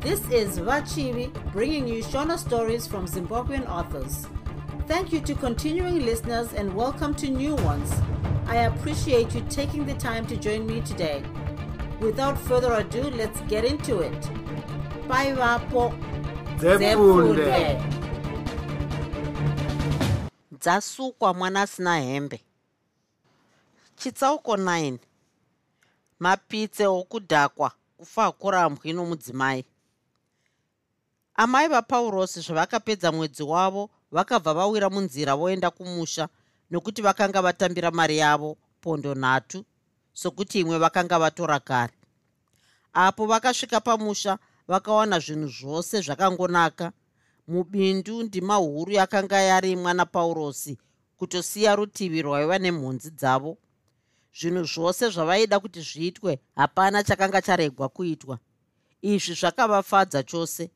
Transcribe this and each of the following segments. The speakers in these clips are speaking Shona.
This is Vachivi bringing you Shona stories from Zimbabwean authors. Thank you to continuing listeners and welcome to new ones. I appreciate you taking the time to join me today. Without further ado, let's get into it. Bye, Vapo. Dzasukwa mwana asina hembe chitsauko 9 mapitse okudhakwa kufa kurambwi nomudzimai amai vapaurosi zvavakapedza mwedzi wavo vakabva vawira munzira voenda kumusha nokuti vakanga vatambira mari yavo pondo nhatu sokuti imwe vakanga vatora kare. Apo vakasvika pamusha vakawana zvinhu zvose zvakangonaka. Mubindu ndima huru yakanga yarimwa napaurosi kutosiya rutivi rwaiva nemhunzi dzavo. Zvinhu zvose zvavaida kuti zviitwe hapana chakanga charegwa kuitwa. Izvi zvakavafadza chose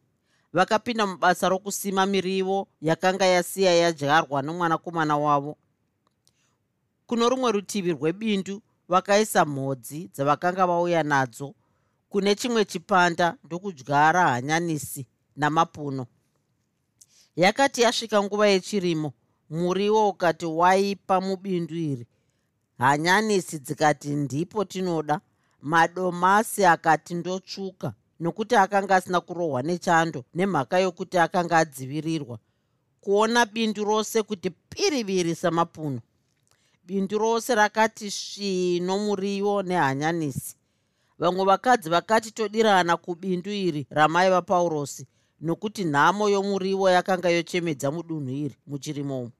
vakapinda mubasa rokusima mirivo yakanga yasiya yadyarwa nomwanakomana wavo. Kuno rumwe rutivi rwebindu vakaisa mhodzi dzavakanga vauya nadzo kune chimwe chipanda ndokudyara hanyanisi namapuno. Yakati yasvika nguva yechirimo muriwo ukati waipa mubindu iri. Hanyanisi dzikati ndipo tinoda madomasi akati ndotsvuka nokuti akanga asina kurohwa nechando nemhaka yokuti akanga adzivirirwa. Kuona bindu rose kuti piriviri samapuno. Bindu rose rakati svii nomuriwo nehanyanisi. Vamwe vakadzi vakati todirana kubindu iri ramai vapaurosi nokuti nhamo yomuriwo yakanga yochemedza mudunhu iri muchirimomo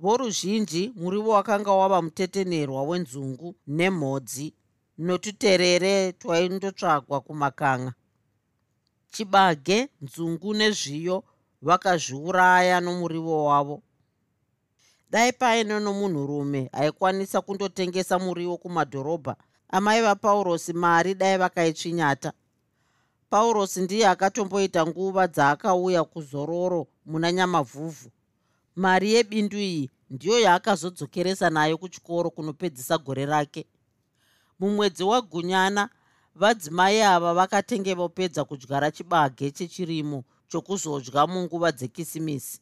voruzhinji muriwo wakanga wava mutetenerwa wenzungu nemhodzi notuterere twaindotsvagwa kumakanga. Chibage nzungu nezviyo vakazviuraya nomuriwo wavo. Dai paine nomunhurume aikwanisa kundotengesa muriwo kumadhorobha amai vapaurosi mari dai vakaitsvinyata. Paurosi ndiye akatomboita nguva dzaakauya kuzororo muna nyamavhuvhu. Mari yebindu iyi ndiyo yaakazodzokeresa nayo kuchikoro kunopedzisa gore rake mumwedzi wagunyana vadzimai ava vakatenge vopedza kudyara chibage chechirimo chokuzodya munguva dzekisimisi.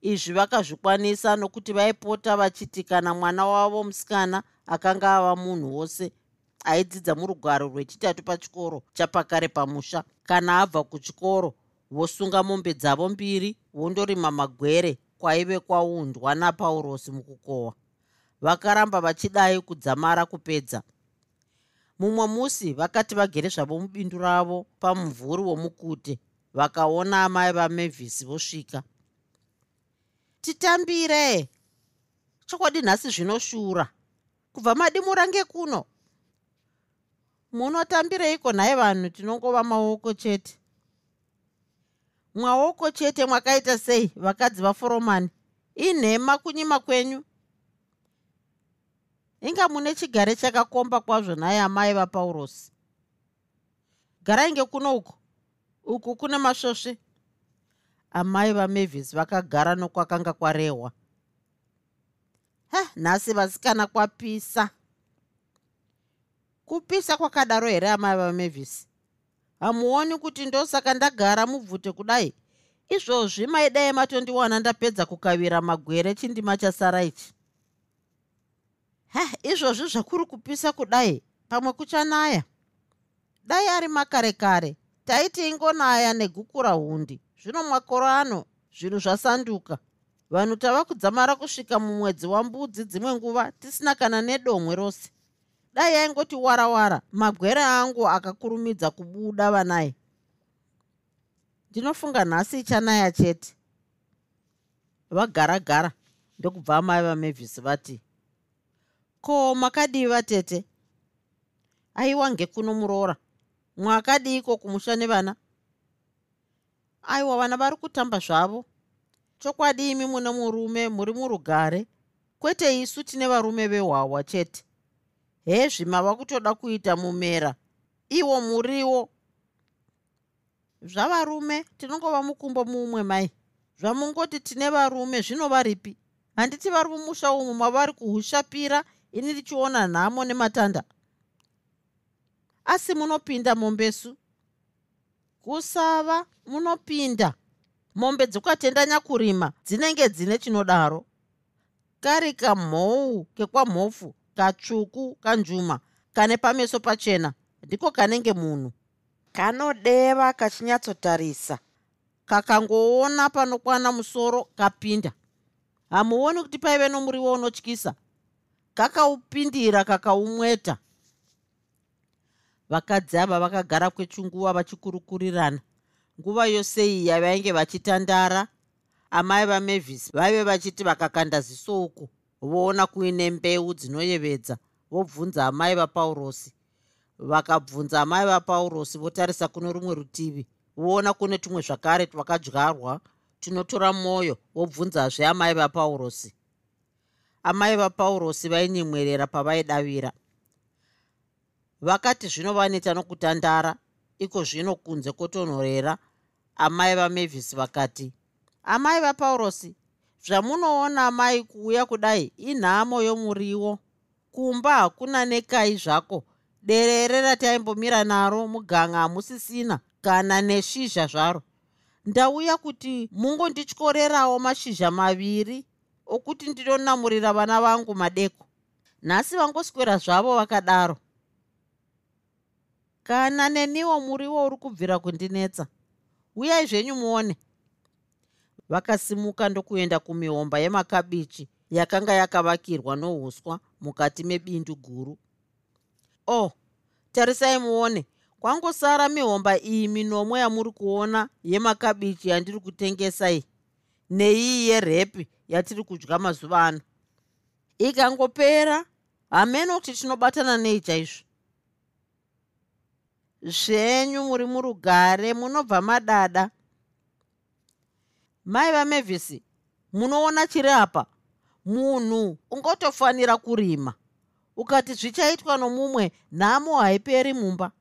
Izvi vakazvikwanisa nokuti vaipota vachiti kana mwana wavo musikana akanga ava munhu wose aidzidza murugwaro rwechitatu pachikoro chapakare pamusha. Kana abva kuchikoro vosunga mombe dzavo mbiri vondorima magwere kwaive kwaundwa napaurosi mukukohwa vakaramba vachidai kudzamara kupedza mumwe musi vakati vagere zvavo mubindu ravo pamumvuri womukute vakaona amai vamevhisi vosvika. Titambire! Chokwadi nhasi zvinoshura kubva madimura ngekuno. Munotambireiko nhaye vanhu tinongova maoko chete? Mwaoko chete mwakaita sei vakadzi vaforomani? Inhema kunyima kwenyu inga mune chigare chakakomba kwazvo naye amai vapaurosi garai ngekuno uku uku kune masvosve amai vamavhisi vakagara nokwakanga kwarehwa. Ha nhasi vasikana kwapisa. Kupisa kwakadaro here amai vamavhisi hamuoni kuti ndosaka ndagara mubvute kudai? Izvozvi maidai matondiwana ndapedza kukavira magwere chindima chasara ichi ha izvozvi zvakuri kupisa kudai pamwe kuchanaya. Dai ari makare kare taiti ingonaya negukura hundi. Zvino makore ano zvinhu zvasanduka. Vanhu tava kudzamara kusvika mumwedzi wambudzi dzimwe nguva tisina kana nedomwe rose. Dai yaingoti wara wara magwere angu akakurumidza kubuda vanai ndinofunga nhasi ichanaya chete. Vagara gara ndokubva amai vamevhisi vati ko makadiva tete? Aiwa ngekunomuroora mwakadiiko kumusha nevana aiwa vana? Vari kutamba zvavo? Chokwadi imi mune murume muri murugare. Kwete isu tine varume vehwahwa chete. Hezvi mava kutoda kuita mumera. Iwo muriwo. Zvavarume tinongova mukumbo mumwe mai. Zvamungoti tine varume zvinova ripi handiti vari mumusha umu mavari kuhushapira ini ndichiona nhamo nematanda? Asi munopinda mombesu? Kusava munopinda. Mombe dzokatendanya kurima dzinenge dzine chinodaro. Kari kamhou kekwamhofu katsvuku kanjuma kane pameso pachena ndiko kanenge munhu kanodeva kachinyatsotarisa. Kakangoona panokwana musoro kapinda. Hamuoni kuti paive nomuriwo unotyisa kakaupindira kakaumweta. Vakadzi ava vakagara kwechinguva vachikurukurirana. Nguva yose iyi yavainge vachitandara. Amai vamavhisi vaive vachiti vakakanda ziso uku voona kuine mbeu dzinoyevedza vobvunza amai vapaurosi vakabvunza amai vapaurosi votarisa kuno rumwe rutivi voona kune tumwe zvakare twakadyarwa tunotora mwoyo vobvunzazve amai vapaurosi amai vapaurosi vainyemwerera pavaidavira. Vakati zvino vaneta nokutandara iko zvino kunze kwotonhorera amai vamavhisi vakati amai vapaurosi zvamunoona mai kuuya kudai inhamo yomuriwo? Kumba hakuna nekai zvako. Derere rataimbomira naro muganga hamusisina kana neshizha zvaro. Ndauya kuti mungondityorerawo mashizha maviri okuti ndinonamurira vana vangu madeko. Nhasi vangoswera zvavo vakadaro. Kana neniwo muriwo uri kubvira kundinetsa uyai zvenyu muone. Vakasimuka ndokuenda kumihomba yemakabichi yakanga yakavakirwa nouswa mukati mebindu guru. O oh, tarisai muone kwangosara mihomba iyi minomwe yamuri kuona yemakabichi yandiri kutengesa iyi? Neiyi yerepi yatiri kudya mazuva ano. Ikangopera hamene kuti tinobatana nei chaizvo. Zvenyu muri murugare munobva madada. Mai vamavhisi munoona chiri apa? Munhu ungotofanira kurima. Ukati zvichaitwa nomumwe nhamo haiperi mumba.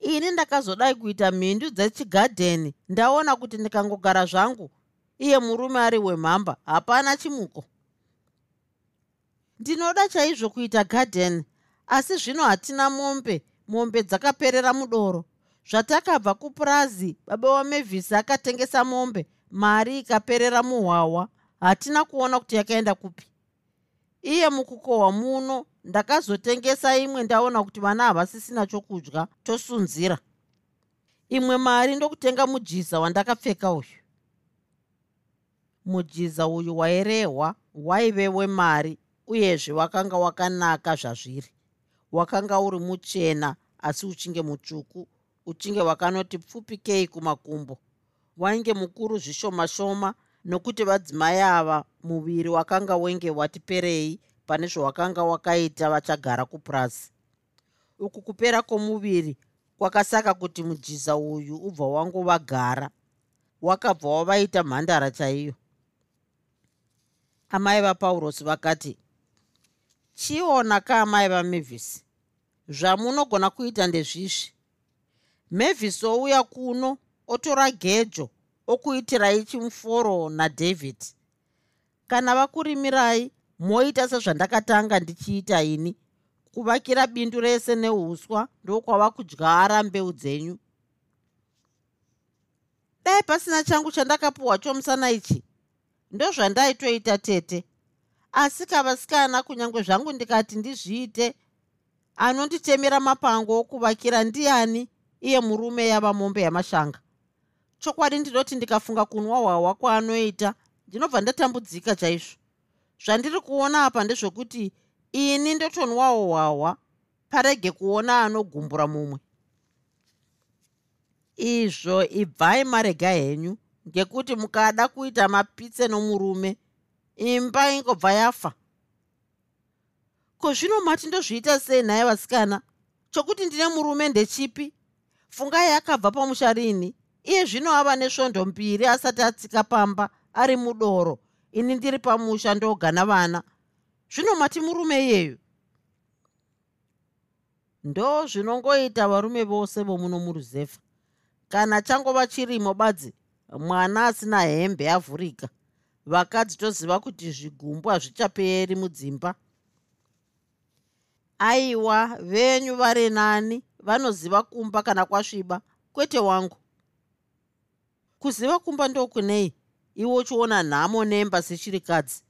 Ini ndakazodai kuita mhindu dzechigadheni ndaona kuti ndikangogara zvangu iye murume ari wemhamba hapana chimuko. Ndinoda chaizvo kuita gadheni asi zvino hatina mombe mombe dzakaperera mudoro. Zvatakabva kupurazi baba wamevhisi akatengesa mombe mari ikaperera muhwahwa. Hatina kuona kuti yakaenda kupi. Iye mukukohwa muno ndakazotengesa imwe ndaona kuti vana havasisina chokudya tosunzira. Imwe mari ndokutenga mujiza wandakapfeka uyu mujiza uyu wairehwa waive wemari uyezve wakanga wakanaka zvazviri. Wakanga uri muchena asi uchinge mutsvuku uchinge wakanoti pfupikei kumakumbo. Wainge mukuru zvishoma shoma nokuti vadzimai ava muviri wakanga wenge wati perei pane zvawakanga wakaita vachagara kupurazi uku kupera kwomuviri kwakasaka kuti mujiza uyu ubva wangovagara. Wakabva wavaita mhandara chaiyo amai vapaurosi vakati chiona kaamai vamavhisi zvamunogona kuita ndezvizvi. Mavhisi ouya kuno otora gejo okuitirai chimuforo nadhavhidi kana vakurimirai moita sezvandakatanga ndichiita ini kuvakira bindu rese neuswa ndokwava kudyara mbeu dzenyu. Dai pasina changu chandakapiwa chomusana ichi ndozvandaitoita tete. Asi kavasikana kunyange zvangu ndikati ndizviite anonditemera mapango okuvakira ndiani iye murume yava mombe yamashanga. Chokwadi ndinoti ndikafunga kunwa hwahwa kwaanoita ndinobva ndatambudzika chaizvo. Zvandiri kuona apa ndezvokuti ini ndotonwawo hwahwa parege kuona anogumbura mumwe. Izvo ibvai marega henyu ngekuti mukada kuita mapitse nomurume imba ingobva yafa. Ko zvino mati ndozviita sei nhaye vasikana? Chokuti ndine murume ndechipi? Fungai akabva pamusha rini iye zvino ava nesvondo mbiri asati atsika pamba ari mudoro ini ndiri pamusha ndogana vana. Zvino mati murume iyeyu? Ndo zvinongoita varume vose vomuno muruzefa. Kana changova chirimo badzi mwana asina hembe avhurika vakadzi toziva kuti zvigumbu hazvichaperi mudzimba. Aiwa venyu vari nani vanoziva kumba kana kwasviba. Kwete wangu. Kuziva kumba ndokunei? Iwe uchiona nhamo nemba sechirikadzi.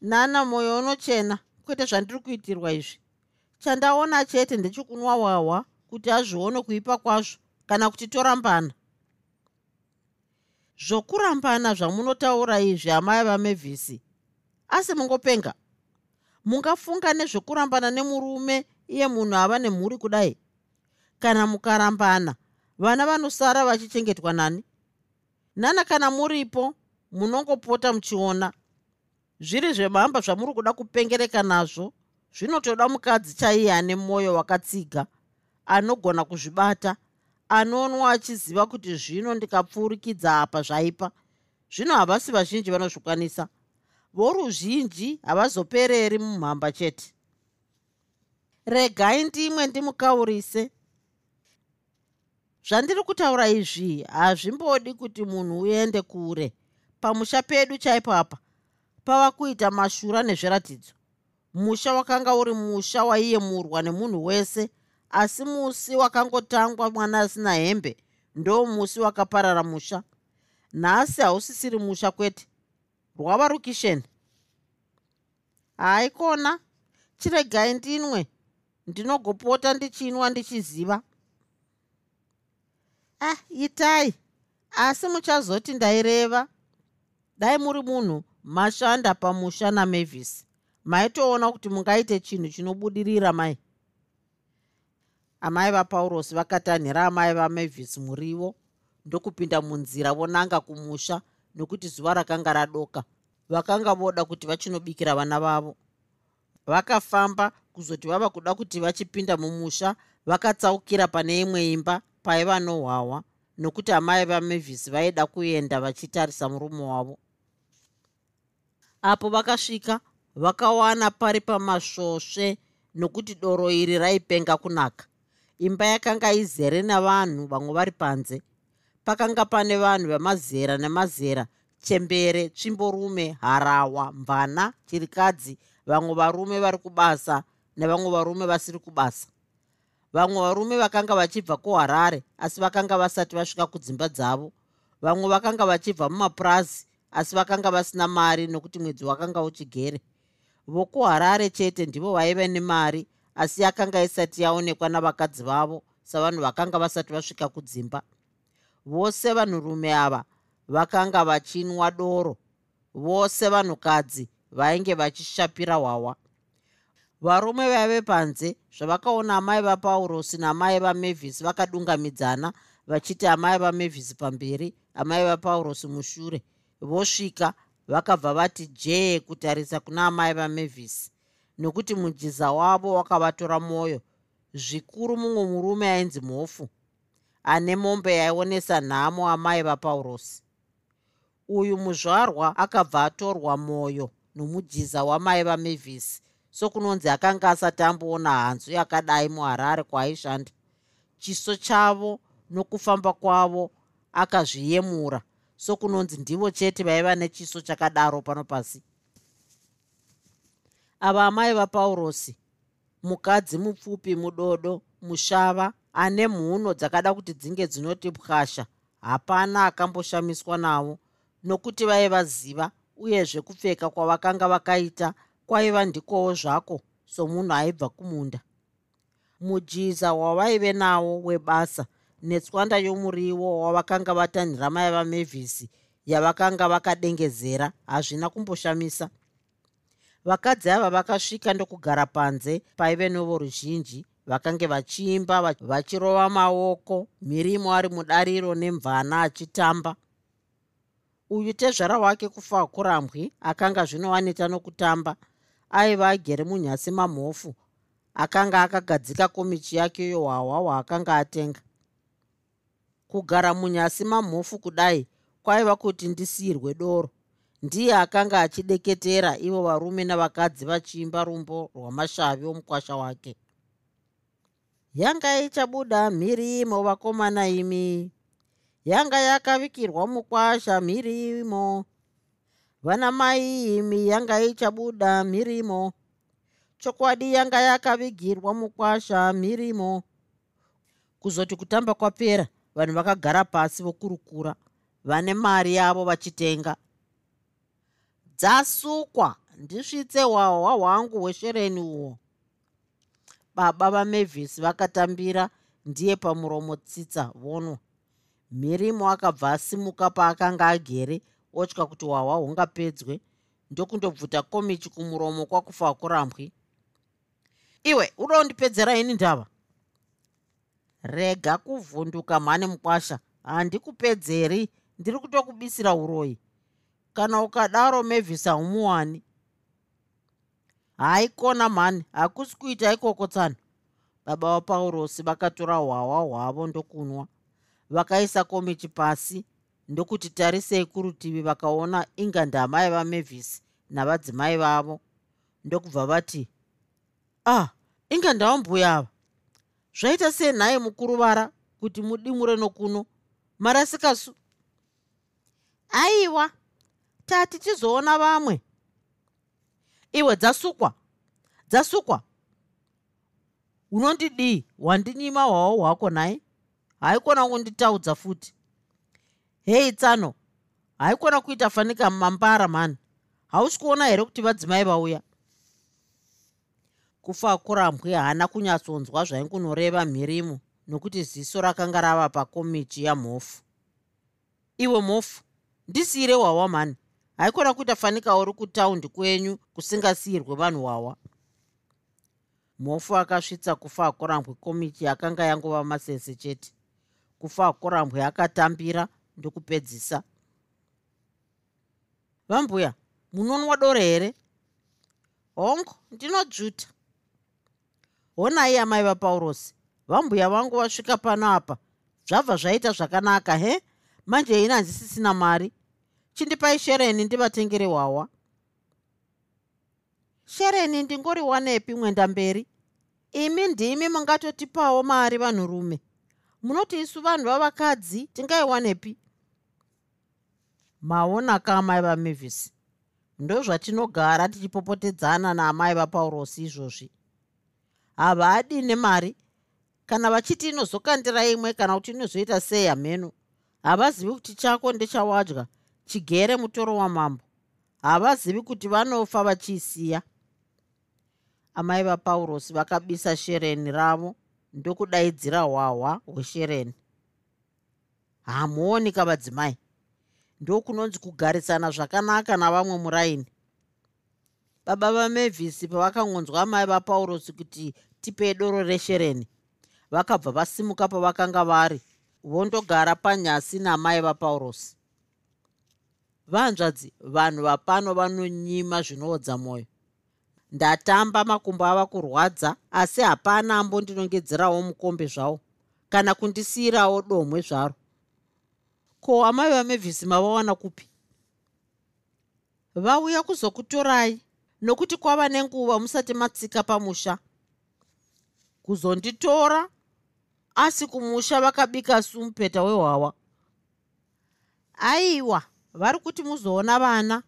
Nana mwoyo unochena. Kwete zvandiri kuitirwa izvi. Chandaona chete ndechikunwa wahwa kuti azvione kuipa kwazvo kana kuti torambana zvokurambana zvamunotaura izvi amai vamevhisi asi mungopenga mungafunga nezvekurambana nemurume iye munhu ava nemhuri kudai? Kana mukarambana vana vanosara vachichengetwa nani? Nana kana muripo munongopota muchiona? Zviri zvemhamba zvamuri kuda kupengereka nazvo zvinotoda mukadzi chaiye ane mwoyo wakatsiga anogona kuzvibata anonwa achiziva kuti zvino ndikapfuurikidza apa zvaipa. Zvino havasi vazhinji vanozvikwanisa. Voruzhinji havazopereri mumhamba chete. Regai ndimwe ndimukaurise. Zvandiri kutaura izvi hazvimbodi kuti munhu uende kure. Pamusha pedu chaipo apa pava kuita mashura nezviratidzo. Musha wakanga uri musha waiyemurwa nemunhu wese asi musi wakangotangwa mwana asina hembe ndo musi wakaparara musha. Nhasi hausisiri musha kwete. Rwava rukisheni. Haikona chiregai ndinwe. Ndinogopota ndichinwa ndichiziva. Ah itai. Asi muchazoti ndaireva. Dai muri munhu mashanda pamusha namavis. Maitoona kuti mungaite chinhu chinobudirira mai amai vapaurosi vakatanhira amai vamavis murivo ndokupinda munzira vonanga kumusha nokuti zuva rakanga radoka. Vakanga voda kuti vachinobikira vana vavo. Vakafamba kuzoti vava kuda kuti vachipinda mumusha vakatsaukira pane imwe imba paiva nohwahwa nokuti amai vamavhisi vaida kuenda vachitarisa murume wavo. Apo vakasvika vakawana pari pamasvosve nokuti doro iri raipenga kunaka imba yakanga izere navanhu vamwe vari panze. Pakanga pane vanhu vemazera nemazera chembere tsvimborume harawa mvana chirikadzi vamwe varume vari kubasa nevamwe varume vasiri kubasa. Vamwe varume vakanga vachibva kuharare asi vakanga vasati vasvika kudzimba dzavo. Vamwe vakanga vachibva mumapurazi asi vakanga vasina mari nokuti mwedzi wakanga uchigere. Vokuharare chete ndivo vaiva nemari asi yakanga isati yaonekwa navakadzi vavo savanhu vakanga vasati vasvika kudzimba. Vose vanhurume ava vakanga vachinwa doro. Vose vanhukadzi vainge vachishapira hwawa. Varume vaive panze zvavakaona amai vapaurosi naamai vamavhisi vakadungamidzana vachiti amai vamavhisi pamberi amai vapaurosi mushure vosvika vakabva vati jee kutarisa kuna amai vamavhisi nokuti mujiza wavo wakavatora mwoyo. Zvikuru mumwe murume ainzi mhofu ane mombe yaionesa nhamo amai vapaurosi uyu muzvarwa akabva atorwa mwoyo nomujiza wamai vamavhisi sokunonzi akanga asati amboona hanzu yakadai muharare kwaaishanda chiso chavo nokufamba kwavo akazviyemura sokunonzi ndivo chete vaiva nechiso chakadaro pano pasi ava amai vapaurosi mukadzi mupfupi mudodo mushava ane mhuno dzakada kuti dzinge dzinoti pwasha hapana akamboshamiswa navo nokuti vaivaziva uyezve kupfeka kwavakanga vakaita kwaiva ndikowo zvako somunhu aibva kumunda. Mujiza wavaive nawo webasa netswanda yomuriwo wavakanga vatanhira mai vamevhisi yavakanga vakadengezera hazvina kumboshamisa vakadzi ava vakasvika ndokugara panze paive novo ruzhinji vakange vachiimba vachirova maoko mhirimo ari mudariro nemvana achitamba. Uyu tezvara wake kufa kurambwi akanga zvinowanita nokutamba. Aiva agere munyasi mamhofu akanga akagadzika komichi yake yohwahwa hwaakanga atenga. Kugara munyasi mamhofu kudai kwaiva kuti ndisiyirwe doro ndiye akanga achideketera. Ivo varume navakadzi vachiimba rumbo rwamashavi omukwasha wake. Yanga ichabuda mhiri imo vakomana imi. Yanga yakavikirwa mukwasha mhiri imo. Vana mai imi yanga ichabuda mhirimo chokwadi yanga yakavigirwa mukwasha mhirimo kuzoti kutamba kwapera vanhu vakagara pasi vokurukura vane mari yavo vachitenga dzasukwa. Ndisvitse hwahwa hwangu hweshereni uhwo baba vamavis vakatambira ndiye pamuromo tsitsa vonwa mhirimo akabva asimuka paakanga agere otya kuti hwahwa hungapedzwe ndokundobvuta komichi kumuromo kwakufa kurambwi. Iwe uda kundipedzera ini ndava? Rega kuvhunduka mhane mukwasha. Handikupedzeri ndiri kutokubisira uroyi kana ukadaro mevhisa umuwani haikona mhani hakusi kuita ikoko tsano baba vapaurosi vakatora hwahwa hwavo ndokunwa. Vakaisa komichi pasi ndokuti tarisei kurutivi vakaona inga ndamai vamevhisi navadzimai vavo. Ndokubva vati ah inga ndavambuya ava. Zvaita sei nhaye mukuru vara kuti mudimure nokuno marasikasu aiwa tati tizoona vamwe? Iwe dzasukwa dzasukwa. Unondidii wandinyima hwawo hwako nhaye haikona kunditaudza futi. Hei tsano haikona kuita fanika mambara mani. Hausi kuona here kuti vadzimai vauya? Kufa kurambwe haana kunyatsonzwa zvaingunoreva mhirimo nokuti ziso rakanga rava pakomichi yamhofu iwe mhofu ndisiyire hwawa mani haikona kuita fanika uri kutaundi kwenyu kusingasiyirwe vanhu hwawa mhofu akasvitsa kufa akorambwe komichi yakanga yangova masese chete. Kufa akorambwe akatambira ndokupedzisa. Vambuya munonwa dore here? Hongu ndinodzvuta honai amai vapaurosi vambuya vangu vasvika pano apa. Zvabva zvaita zvakanaka he? Manje ina handisisina mari chindipai shereni ndivatengere hwawa shereni ndingoriwanepi mwenda mberi? Imi ndimi mungatotipawo mari vanhurume. Munoti isu vanhu vavakadzi tingaiwanepi maonaka amai vamevhisi ndozvatinogara tichipopotedzana naamai vapaurosi izvozvi. Havadi nemari. Kana vachiti inozokandira imwe kana kuti inozoita sei hameno havazivi kuti chako ndechawadya chigere mutoro wamambo. Havazivi kuti vanofa vachiisiya. Amai vapaurosi vakabisa shereni ravo ndokudaidzira hwahwa hweshereni. Hamuoni kavadzimai. Ndokunonzi kugarisana zvakanaka navamwe muraini. Baba vamevhisi pavakangonzwa mai vapaurosi kuti tipei doro reshereni vakabva vasimuka pavakanga vari vondogara panyasi namai vapaurosi vanzvadzi vanhu vapano vanonyima zvinoodza mwoyo ndatamba makumbo ava kurwadza asi hapana ambondinongedzerawo mukombe zvawo kana kundisiyirawo domwe zvaro. Ko amai vamevhisi mavawana kupi? Vauya kuzokutorai nokuti kwava nenguva musati matsika pamusha. Kuzonditora asi kumusha vakabika sumupeta wehwawa. Aiwa vari kuti muzoona vana.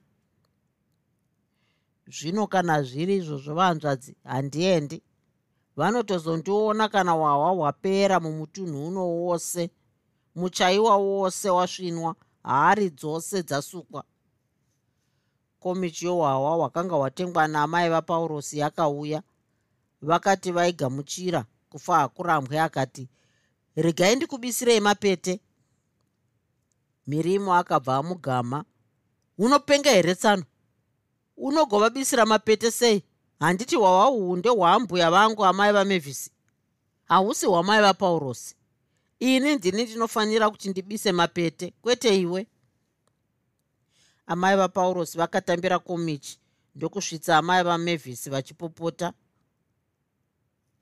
Zvino kana zviri izvozvo vanzvadzi handiendi. Vanotozondiona kana hwahwa hwapera mumutunhu uno wose. Muchaiwa wose wasvinwa hari dzose dzasukwa. Komichi yohwahwa hwakanga hwatengwa naamai vapaurosi yakauya vakati vaigamuchira kufa hakurambwe akati regai ndikubisirei mapete mirimo akabva amugama. Unopenga here tsano? Unogovabisira mapete sei? Handiti hwawa uhu ndehwaambuya vangu amai vamevhisi hahusi hwamai vapaurosi ini ndini ndinofanira kuti ndibise mapete. Kwete iwe. Amai vapaurosi vakatambira komichi ndokusvitsa amai vamevhisi vachipopota.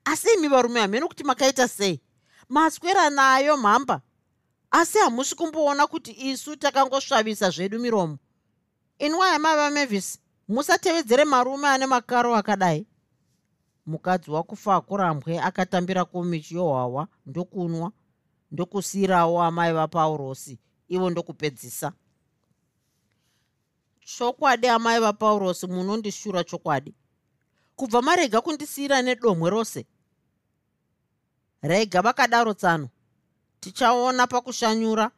Asi imi varume hamene kuti makaita sei? Maswera nayo mhamba asi hamusi kumboona kuti isu takangosvavisa zvedu miromo. Inwai amai vamevhisi musatevedzere marume ane makaro akadai. Mukadzi wakufa akurambwe akatambira komichi yohwawa ndokunwa ndokusiyirawo amai vapaurosi ivo ndokupedzisa. Chokwadi amai vapaurosi munondishura chokwadi. Kubva marega kundisiyira nedomwe rose. Rega vakadaro tsano tichaona pakushanyura.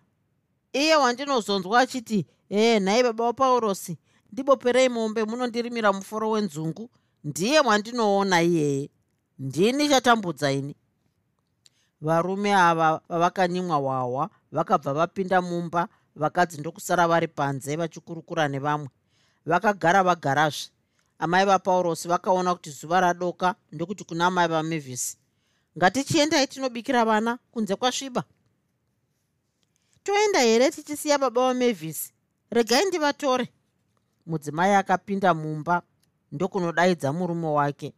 Iye wandinozonzwa achiti ee nhai baba wapaurosi ndiboperei mombe munondirimira muforo wenzungu? Ndiye wandinoona iyeye ndini chatambudza ini? Varume ava vavakanyimwa hwahwa vakabva vapinda mumba vakadzi ndokusara vari panze vachikurukura nevamwe. Vakagara vagarazve. Amai vapaurosi vakaona kuti zuva radoka ndokuti kuna amai vamevhisi ngatichiendai tinobikira vana kunze kwasviba. Toenda here tichisiya baba vamevhisi regai ndivatore. Mudzimai akapinda mumba ndokunodaidza murume wake.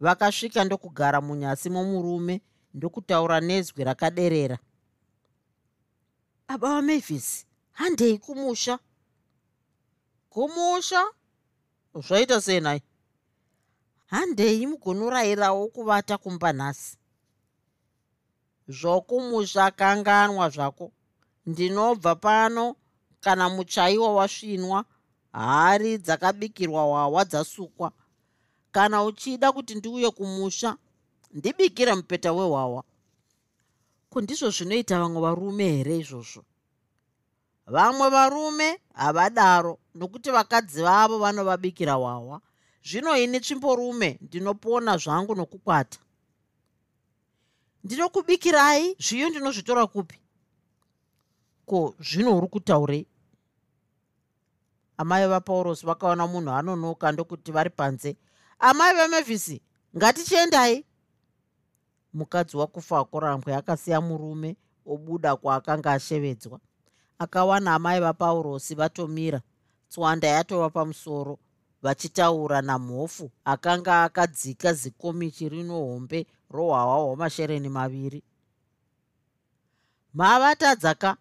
Vakasvika ndokugara munyasi momurume ndokutaura nezwi rakaderera. Baba vamevhisi handei kumusha? Kumusha? Zvaita sei nai? Handei mugonorayirawo kuvata kumba nhasi zvokumusha kanganwa zvako. Ndinobva pano kana muchaiwa wasvinwa hari dzakabikirwa hwahwa dzasukwa. Kana uchida kuti ndiuye kumusha ndibikire mupeta wehwahwa. Kundizvo zvinoita vamwe varume here izvozvo. Vamwe varume havadaro nokuti vakadzi vavo vanovabikira hwahwa. Zvino ini tsvimborume ndinopona zvangu nokukwata ndinokubikirai zviyo ndinozvitora kupi? Ko zvino uri kutaurei amai vapaurosi vakaona munhu anonoka ndokuti vari panze. Amai vamevhisi ngatichiendai. Mukadzi wakufa akorambwe akasiya murume obuda kwaakanga ashevedzwa. Akawana amai vapaurosi vatomira. Tswanda yatova pamusoro vachitaura namhofu akanga akadzika zikomichi rino hombe rohwahwa hwamashereni maviri. Mavatadzaka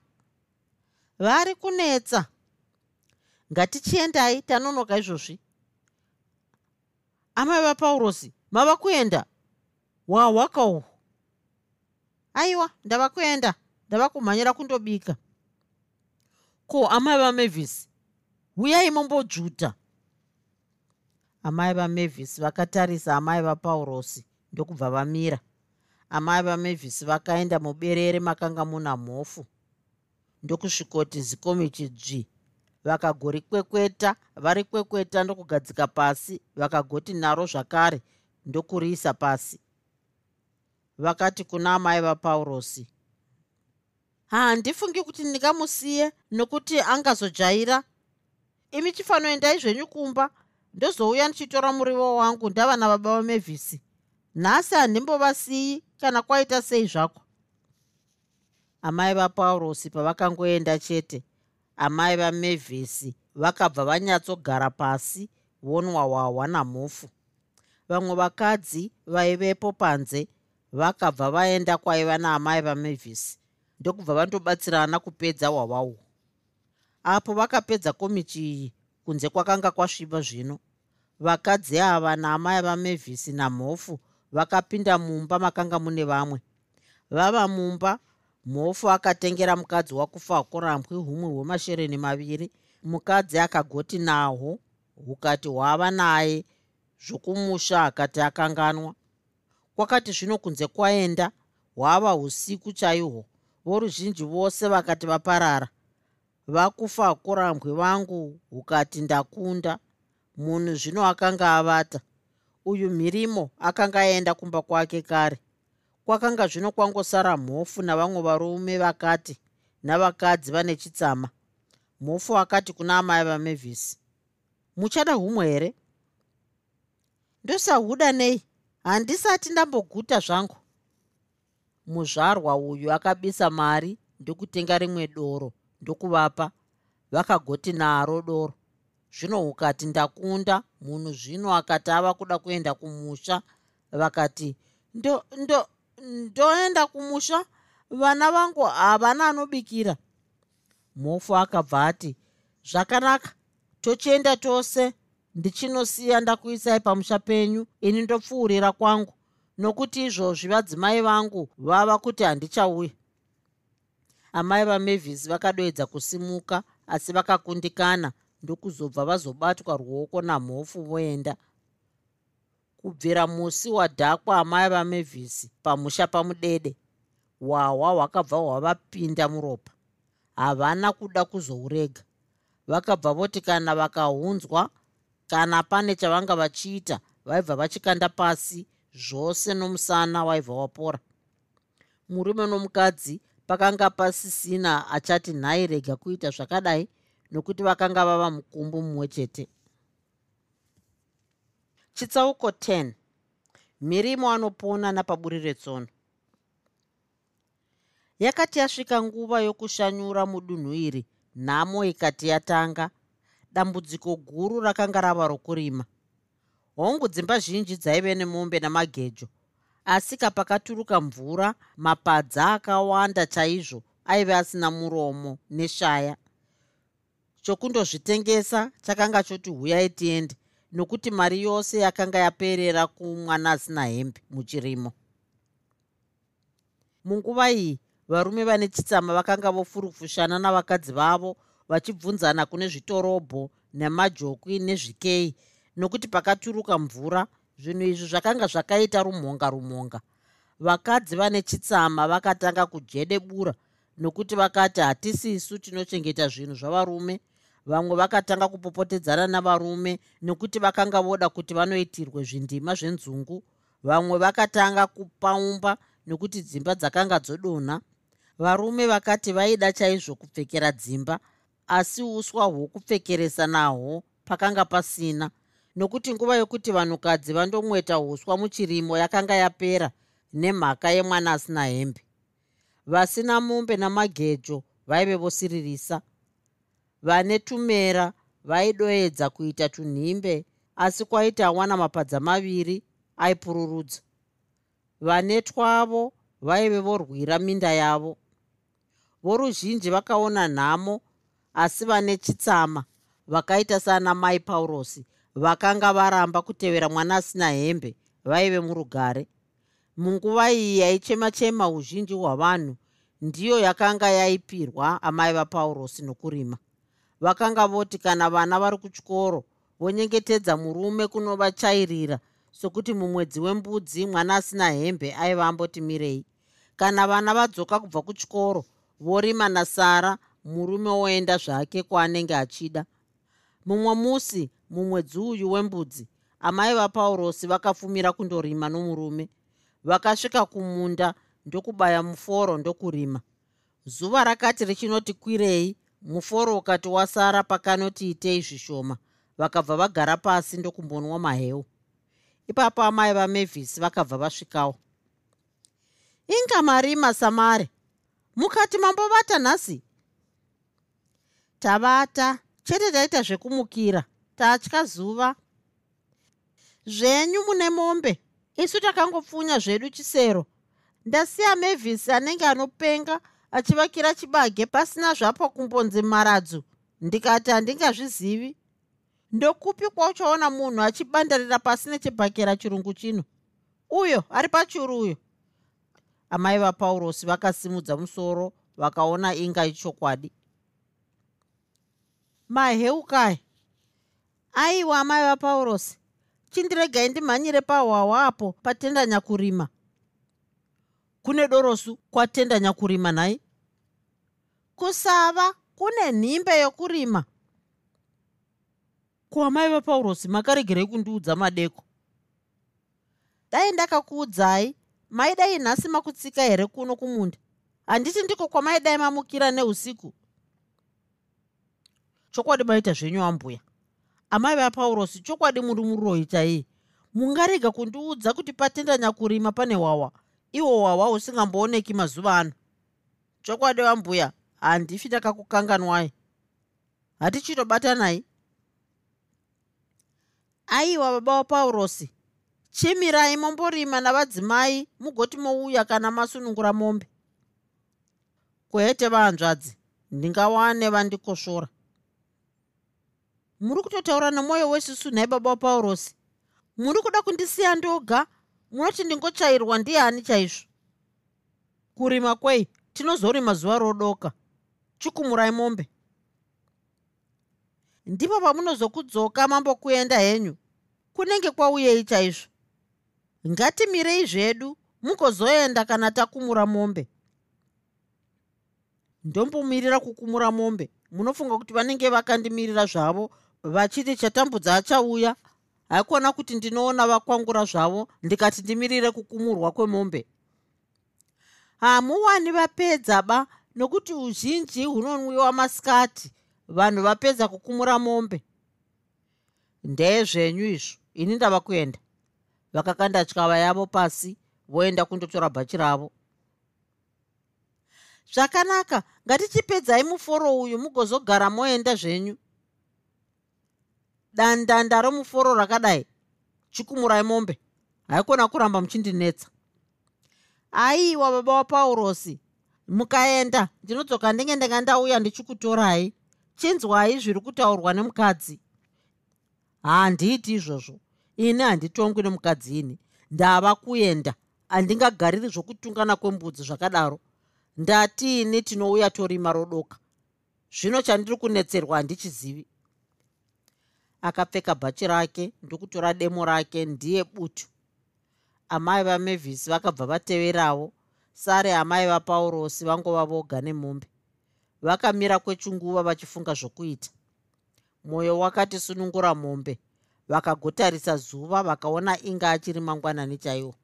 vari kunetsa. Ngatichiendai tanonoka izvozvi. Amai vapaurosi mava kuenda? Wahwaka uhwu aiwa ndava kuenda ndava kumhanyira kundobika. Ko amai vamevhisi uyai mombojuta amai vamevhisi vakatarisa amai vapaurosi ndokubva vamira. Amai vamevhisi vakaenda muberere makanga muna mhofu. Ndokusvikoti zikomichi dzvi vakagorikwekweta varikwekweta ndokugadzika pasi vakagoti naro zvakare ndokuriisa pasi. Vakati kuna amai vapaurosi handifungi kuti ndingamusiye nokuti angazojaira. Imi chifanoendai zvenyu kumba ndozouya ndichitora murivo wangu ndava nababa vamevhisi nhasi handimbovasiyi kana kwaita sei zvako? Amai vapaurosi pavakangoenda chete amai vamevhisi vakabva vanyatsogara pasi vonwa hwahwa namhofu vamwe vakadzi vaivepo panze vakabva vaenda kwaiva naamai vamevhisi ndokubva vandobatsirana kupedza hwahwahwo apo vakapedza komichi iyi kunze kwakanga kwasviba zvino. Vakadzi ava naamai vamevhisi namhofu vakapinda mumba makanga mune vamwe. Vava mumba mhofu akatengera mukadzi wakufa akorambwi humwe hwemashereni maviri. Mukadzi akagoti nahwo hukati hwava naye zvokumusha akati akanganwa. Kwakati zvino kunze kwaenda hwava usiku chaihwo. Voruzhinji vose vakati vaparara vakufa akorambwe vangu hukati ndakunda. Munhu zvino akanga avata uyu mhirimo akanga aenda kumba kwake kare. Kwakanga zvino kwangosara mhofu navamwe varume vakati navakadzi vane chitsama. Mhofu akati kuna amai vamevhisi muchada humwe here? Ndosahuda nei handisati ndamboguta zvangu. Muzvarwa uyu akabisa mari ndokutenga rimwe doro ndokuvapa vakagoti naro doro zvino ukati ndakunda munhu zvino akati ava kuda kuenda kumusha vakati ndo ndo ndoenda kumusha? Vana vangu havana anobikira. Mofu akabva ati zvakanaka tochienda tose ndichinosiya ndakuisai pamusha penyu ini ndopfuurira kwangu nokuti izvozvi vadzimai vangu vava kuti handichauya. Amai vamevhisi vakadoedza kusimuka asi vakakundikana ndokuzobva vazobatwa ruoko namhofu voenda. Kubvira musi wadhakwa amai vamevhisi pamusha pamudede hwahwa hwakabva hwavapinda muropa. Havana kuda kuzourega. Vakabva voti kana vakahunzwa kana pane chavanga vachiita vaibva vachikanda pasi zvose nomusana waibva wapora. Murume nomukadzi pakanga pasisina achati nhai rega kuita zvakadai nokuti vakanga vava mukumbu mumwe chete. Chitsauko 10 mirimo anopona napaburi retsono. Yakati yasvika nguva yokushanyura mudunhu iri nhamo ikati yatanga dambudziko guru rakanga rava rokurima. Hongu dzimba zhinji dzaive nemombe namagejo asi kapakaturuka mvura mapadza akawanda chaizvo aive asina muromo neshaya chokundozvitengesa chakanga choti huyai tiende nokuti mari yose yakanga yaperera kumwana asina hembe muchirimo. Munguva iyi varume vane chitsama vakanga vofurufushana navakadzi vavo vachibvunzana kune zvitorobho nemajokwi nezvikei nokuti pakaturuka mvura zvinhu izvi zvakanga zvakaita rumhonga rumhonga vakadzi vane chitsama vakatanga kujedebura nokuti vakati hatisisu tinochengeta zvinhu zvavarume vamwe vakatanga kupopotedzana navarume nokuti vakanga voda kuti vanoitirwe zvindima zvenzungu. Vamwe vakatanga kupaumba nokuti dzimba dzakanga dzodonha. Varume vakati vaida chaizvo kupfekera dzimba asi uswa hwokupfekeresa nahwo pakanga pasina. Nokuti nguva yokuti vanhukadzi vandomweta uswa muchirimo yakanga yapera nemhaka yemwana asina hembe. Vasina mombe namagejo vaive vosiririsa vane tumera vaidoedza kuita tunhimbe asi kwaiti awana mapadza maviri aipururudza. Vane twavo vaive vorwira minda yavo. Voruzhinji vakaona nhamo asi vane chitsama vakaita saana mai paurosi vakanga varamba kutevera mwana asina hembe vaive murugare. Munguva iyi yaichema-chema uzhinji hwavanhu ndiyo yakanga yaipirwa amai vapaurosi nokurima vakanga voti kana vana vari kuchikoro vonyengetedza murume kunovachairira sokuti mumwedzi wembudzi mwana asina hembe aiva amboti mirei. Kana vana vadzoka kubva kuchikoro vorima nasara murume oenda zvake kwaanenge achida. Mumwe musi mumwedzi uyu wembudzi amai vapaurosi vakafumira kundorima nomurume. Vakasvika kumunda ndokubaya muforo ndokurima. Zuva rakati richinoti kwirei muforo ukati wasara pakanoti itei zvishoma. Vakabva vagara pasi ndokumbonwa maheu. Ipapo amai vamevhisi vakabva vasvikawo. Inga marima samare mukati mambovata nhasi? Tavata chete taita zvekumukira. Tatya zuva. Zvenyu mune mombe. Isu takangopfunya zvedu chisero. Ndasiya mevhisi anenge anopenga achivakira chibage pasina zvapo kumbonzi maradzu. Ndikati handingazvizivi. Ndokupi kwauchaona munhu achibandarira pasi nechibhakera chirungu chino? Uyo ari pachuru uyo. Amai vapaurosi vakasimudza musoro vakaona inga ichokwadi. Maheukai aiwa amai vapaurosi. Chindiregai ndimhanyire pahwahwa apo patenda nyakurima. Kune dorosu kwatenda nyakurima nhai kusava kune nhimbe yokurima. Kuamai vapaurosi makaregerei kundiudza madeko. Dai ndakakuudzai maidai nhasi makutsika here kuno kumunda? Handiti ndiko kwamaidai mamukira neusiku? Chokwadi maita zvenyu ambuya. Amai vapaurosi chokwadi muri muroi chaiye mungarega kundiudza kuti patenda nyakurima pane hwawa iwo hwawa husingambooneki mazuva ano. Chokwadi ambuya handifi takakukanganwai. Hatichitobatanai. Aiwa baba wapaurosi chimirai momborima navadzimai mugoti mouya kana masunungura mombe. Kwete vanzvadzi ndingawane vandikoshora. Muri kutotaura nemwoyo wesusu nhai baba wapaurosi. Muri kuda kundisiya ndoga munoti ndingochairwa ndiani chaizvo? Kurima kwei tinozorima zuva rodoka chikumurai mombe. Ndipo pamunozokudzoka mambokuenda henyu kunenge kwauyei chaizvo. Ngatimirei zvedu mugozoenda kana takumura mombe. Ndombomirira kukumura mombe. Munofunga kuti vanenge vakandimirira zvavo vachiti chatambudza achauya haikona kuti ndinoona vakwangura zvavo ndikati ndimirire kukumurwa kwemombe. Hamuwani vapedza ba nokuti uzhinji hunonwiwa masikati vanhu vapedza kukumura mombe. Ndezvenyu izvo ini ndava kuenda. Vakakanda tyava yavo pasi voenda kundotora bhachi ravo. Zvakanaka ngatichipedzai muforo uyu mugozogara moenda zvenyu. Dandanda romuforo rakadai chikumurai mombe. Haikona kuramba muchindinetsa. Aiwa baba wapaurosi mukaenda. Ndinodzoka ndenge ndanga ndauya ndichikutorai. Chinzwai zviri kutaurwa nemukadzi. Handiiti izvozvo. Ini handitongwi nemukadzi ini. Ndava kuenda. Handingagariri zvokutungana kwembudzi zvakadaro. Ndatiini tinouya torima rodoka. Zvino chandiri kunetserwa handichizivi. Akapfeka bhachi rake ndokutora demo rake ndiye butu. Amai vamevhisi vakabva vateverawo sare amai vapaurosi vangova voga nemombe vakamira kwechinguva vachifunga zvokuita. Mwoyo wakati sunungura mombe vakagotarisa zuva vakaona inga achiri mangwanani chaiwo.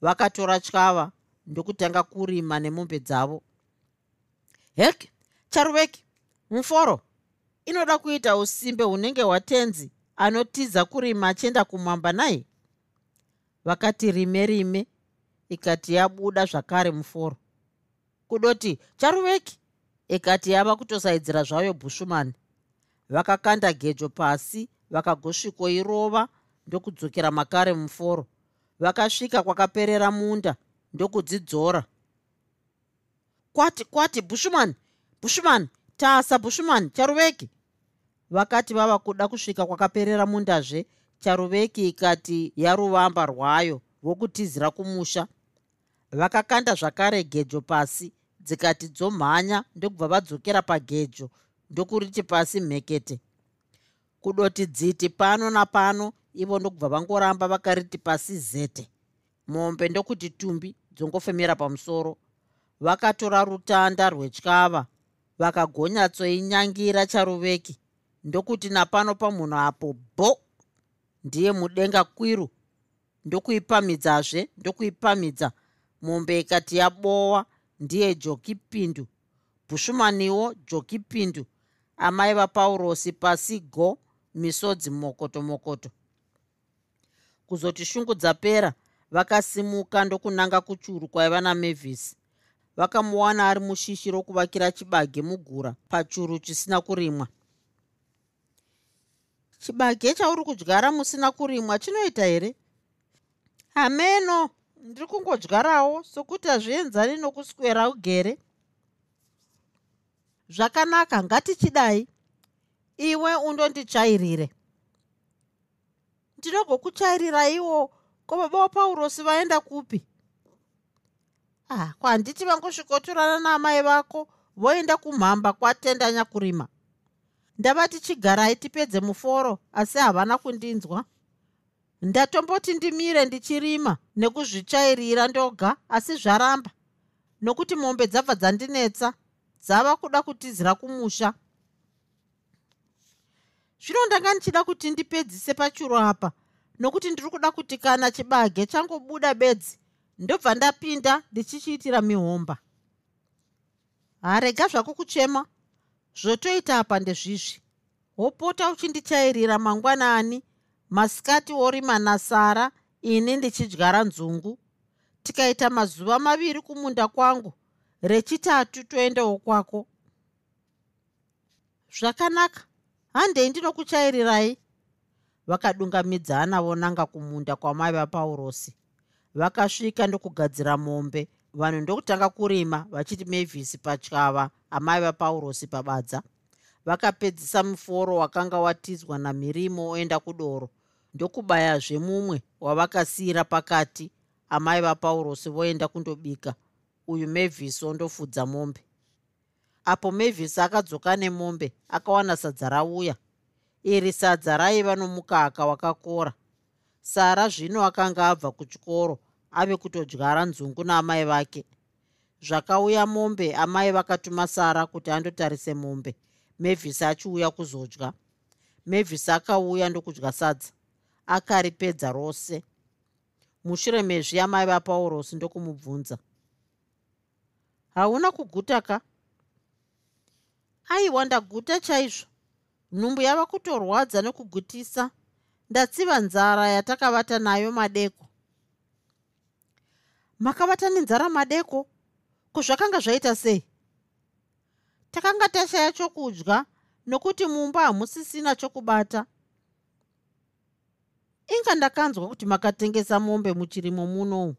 Vakatora tyava ndokutanga kurima nemombe dzavo. Hek charuveki muforo inoda kuita usimbe hunenge hwatenzi anotiza kurima achienda kumwamba nai vakati rime rime ikati yabuda zvakare muforo. Kudoti charuveki! Ikati yava kutosaidzira zvayo bushumani vakakanda gejo pasi vakagosvikoirova ndokudzokera makare muforo. Vakasvika kwakaperera munda ndokudzidzora. Kwati kwati bushman! Bushman! Tasa bushman! Charuveki! Vakati vava kuda kusvika kwakaperera mundazve charuveki ikati yaruvamba rwayo rwokutizira kumusha vakakanda zvakare gejo pasi dzikati dzomhanya ndokubva vadzokera pagejo ndokuriti pasi mhekete. Kudoti dziti pano napano ivo ndokubva vangoramba vakariti pasi zete. Mombe ndokuti tumbi dzongofemera pamusoro. Vakatora rutanda rwetyava vakagonyatsoinyangira charuveki ndokuti napano pamunhu apo bho! Ndiye mudenga kwiru. Ndokuipamidzazve ndokuipamidza mombe ikati yabowa ndiye jokipindu bhushumaniwo jokipindu amai vapaurosi pasi go misodzi mokoto mokoto. Kuzoti shungu dzapera vakasimuka ndokunanga kuchuru kwaiva namevhisi vakamuwana ari mushishi rokuvakira chibage mugura pachuru chisina kurimwa. Chibage chauri kudyara musina kurimwa chinoita here? Hameno ndiri kungodyarawo sokuti hazvienzani nokuswera ugere. Zvakanaka ngatichidai. Iwe undonditsvairire ndinogokutsvairiraiwo ko baba wapaurosi vaenda kupi? Ah kwanditi vangosvikotorana naamai vako voenda kumhamba kwatendanya kurima. Ndava tichigarai tipedze muforo asi havana kundinzwa ndatomboti ndimire ndichirima nekuzvitsvairira ndoga asi zvaramba. Nokuti mombe dzabva dzandinetsa dzava kuda kutizira kumusha. Zvino ndanga ndichida kuti ndipedzise pachuro apa nokuti ndiri kuda kuti kana chibage changobuda bedzi ndobva ndapinda ndichichiitira mihomba. Harega zvako kuchema. Zvotoita apa ndezvizvi. Wopota uchindichairira mangwanani masikati worima nasara ini ndichidyara nzungu. Tikaita mazuva maviri kumunda kwangu rechitatu toendawo kwako zvakanaka handei ndinokuchairirai. Vakadungamidzana vonanga kumunda kwamai vapaurosi vakasvika ndokugadzira mombe vanhu ndokutanga kurima vachiti mevhisi patyava amai vapaurosi pabadza. Vakapedzisa muforo wakanga watidzwa namirimo oenda kudoro ndokubayazve mumwe wavakasiyira pakati. Amai vapaurosi voenda kundobika. Uyu mevhisi ondofudza mombe. Apo mevhisi akadzoka nemombe akawana sadza rauya. Iri sadza raiva nomukaka wakakora. Sara zvino akanga abva kuchikoro ave kutodyara nzungu naamai vake. Zvakauya mombe amai vakatuma sara kuti andotarise mombe. Mevhisi achiuya kuzodya. Mevhisi akauya ndokudya sadza akaripedza rose. Mushure mezvi amai vapaurosi ndokumubvunza. Hauna kuguta ka? Aiwa ndaguta chaizvo. Nhumbu yava kutorwadza nokugutisa ndatsiva nzara yatakavata nayo madeko. Makavata nenzara madeko? Kuzvakanga zvaita sei? Takanga tashaya chokudya nokuti mumba hamusisina chokubata inga ndakanzwa kuti makatengesa mombe muchirimo munou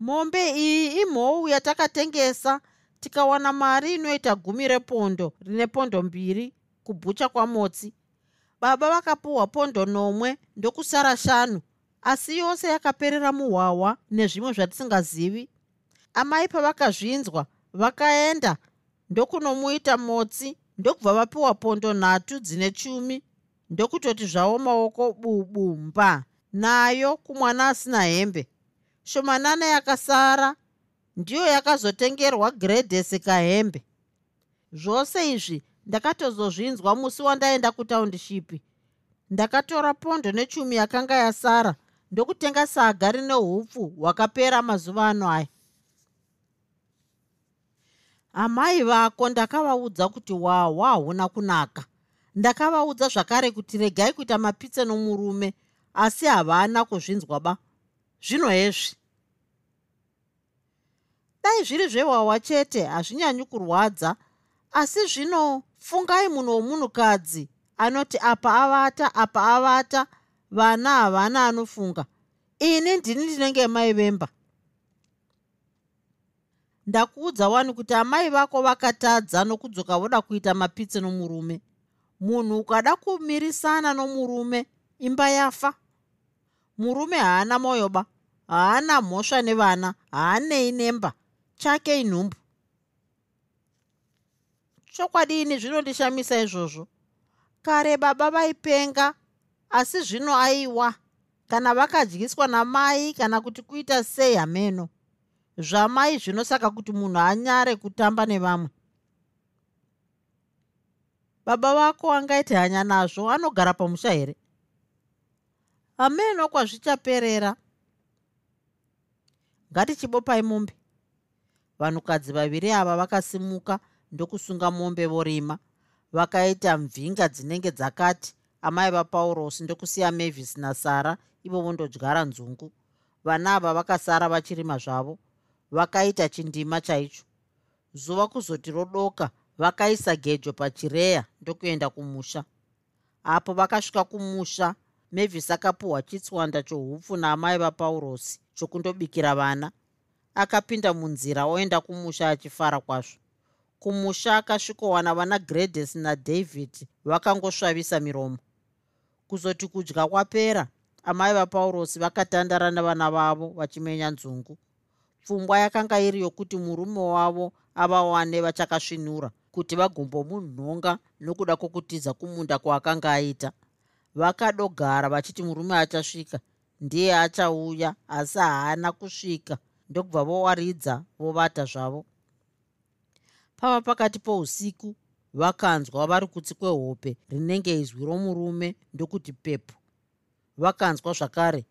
mombe iyi imhou yatakatengesa tikawana mari inoita gumi repondo rine pondo mbiri kubhucha kwamotsi. Baba vakapiwa pondo nomwe ndokusara shanu asi yose yakaperera muhwahwa nezvimwe zvatisingazivi. Amai pavakazvinzwa vakaenda ndokunomuita motsi ndokubva vapiwa pondo nhatu dzine chumi ndokutoti zvavo maoko bubumba nayo kumwana asina hembe. Shomanana yakasara ndiyo yakazotengerwa gredhesi kahembe. Zvose izvi ndakatozozvinzwa musi wandaenda kutaundishipi ndakatora pondo nechumi yakanga yasara ndokutenga saga rine hupfu hwakapera mazuva ano aya. Amai vako ndakavaudza kuti wahwa hauna kunaka ndakavaudza zvakare kuti regai kuita mapitse nomurume asi havana kuzvinzwa ba. Zvino hezvi. Dai zviri zvehwahwa chete hazvinyanyi kurwadza asi zvino fungai munhu womunhukadzi anoti apa avata apa avata vana havana anofunga. Ini ndini ndinenge mai vemba ndakuudza wani kuti amai vako vakatadza nokudzoka voda kuita mapitse nomurume munhu ukada kumirisana nomurume imba yafa. Murume haana mwoyo ba haana mhosva nevana haanei nemba chake inhumbu. Chokwadi ini zvinondishamisa izvozvo? Kare baba vaipenga asi zvino aiwa. Kana vakadyiswa namai kana kuti kuita sei hameno? Zvamai zvinosaka kuti munhu anyare kutamba nevamwe baba vako angaiti hanya nazvo anogara pamusha here? Hameno kwazvichaperera. Ngatichibopai mombe. Vanhukadzi vaviri ava vakasimuka ndokusunga mombe vorima. Vakaita mvhinga dzinenge dzakati amai vapaurosi ndokusiya mavis nasara ivo vondodyara nzungu. Vana ava vakasara vachirima zvavo. Vakaita chindima chaicho. Zuva kuzoti rodoka vakaisa gejo pachireya ndokuenda kumusha. Apo vakasvika kumusha mavis akapuhwa chitswanda chohupfu naamai vapaurosi chokundobikira vana. Akapinda munzira oenda kumusha achifara kwazvo. Kumusha akasvikowana vana gredes nadavid vakangosvavisa miromo. Kuzoti kudya kwapera amai vapaurosi vakatandara navana vavo vachimenya nzungu. Pfungwa yakanga iri yokuti murume wavo avawane vachakasvinura kuti vagombomunhonga nokuda kwokutiza kumunda kwaakanga aita. Vakadogara vachiti murume achasvika ndiye achauya asi haana kusvika. Ndokubva vowaridza vovata zvavo. Pava pakati pousiku vakanzwa vari kutsi kwehope rinenge izwi romurume ndokuti pepu vakanzwa zvakare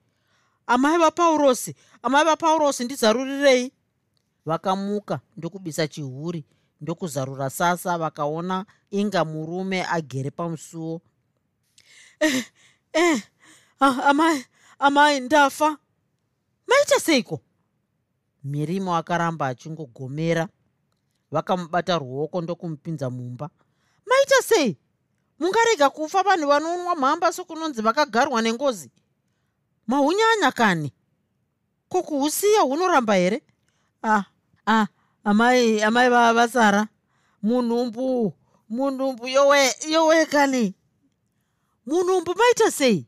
amai vapaurosi amai vapaurosi ndizarurirei? Vakamuka ndokubisa chihuri ndokuzarura sasa vakaona inga murume agere pamusuwo eh, eh, ah, amai amai ndafa. Maita seiko? Mirimo akaramba achingogomera. Vakamubata ruoko ndokumupinza mumba. Maita sei? Mungarega kufa vanhu vanonwa mhamba sokunonzi vakagarwa nengozi? Mahunyanya kani? Kokuhusiya hunoramba here? Ah, ah, amai amai vava vasara munhumbu munhumbu yowe yowe kani munhumbu maita sei?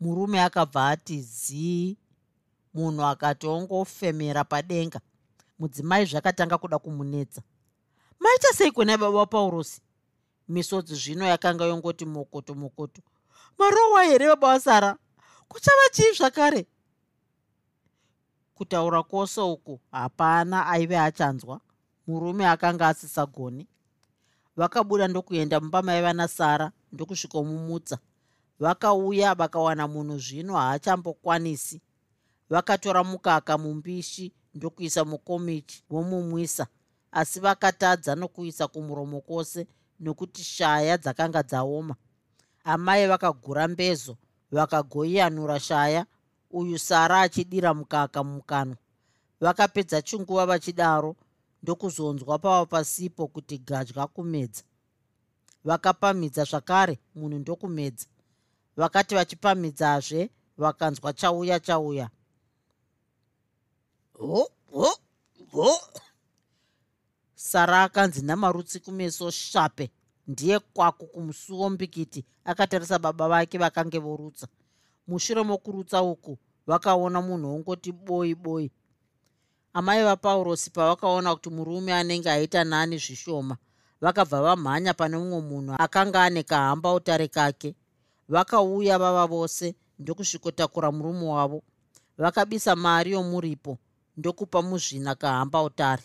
Murume akabva ati zii munhu akati ongofemera padenga. Mudzimai zvakatanga kuda kumunetsa. Maita sei kwenai baba paurosi misodzi zvino yakanga yongoti mokoto mokoto. Marowa here baba vasara kuchava chii zvakare kutaura kwose uku hapana aive achanzwa. Murume akanga asisagoni vakabuda ndokuenda mumba maiva nasara ndokusvikomumutsa vakauya vakawana munhu zvino haachambokwanisi. Vakatora mukaka mumbishi ndokuisa mukomichi vomumwisa asi vakatadza nokuisa kumuromo kwose nokuti shaya dzakanga dzaoma. Amai vakagura mbezo vakagoiyanura shaya uyu sara achidira mukaka mumukanwa vakapedza chinguva vachidaro ndokuzonzwa pava pasipo kuti gadya kumedza. Vakapamidza zvakare munhu ndokumedza. Vakati vachipamidzazve vakanzwa chauya chauya. Ho ho ho. Sara akanzi namarutsi kumeso shape. Ndiye kwako kumusuwo mbikiti akatarisa baba vake vakange vorutsa mushure mokurutsa uku vakaona munhu wongoti boi boi amai vapaurosi pavakaona kuti murume anenge aita nani zvishoma vakabva vamhanya pane mumwe munhu akanga ane kahamba utare kake. Vakauya vava vose ndokusvikotakura murume wavo. Vakabisa mari yomuripo ndokupa muzvina kahamba utare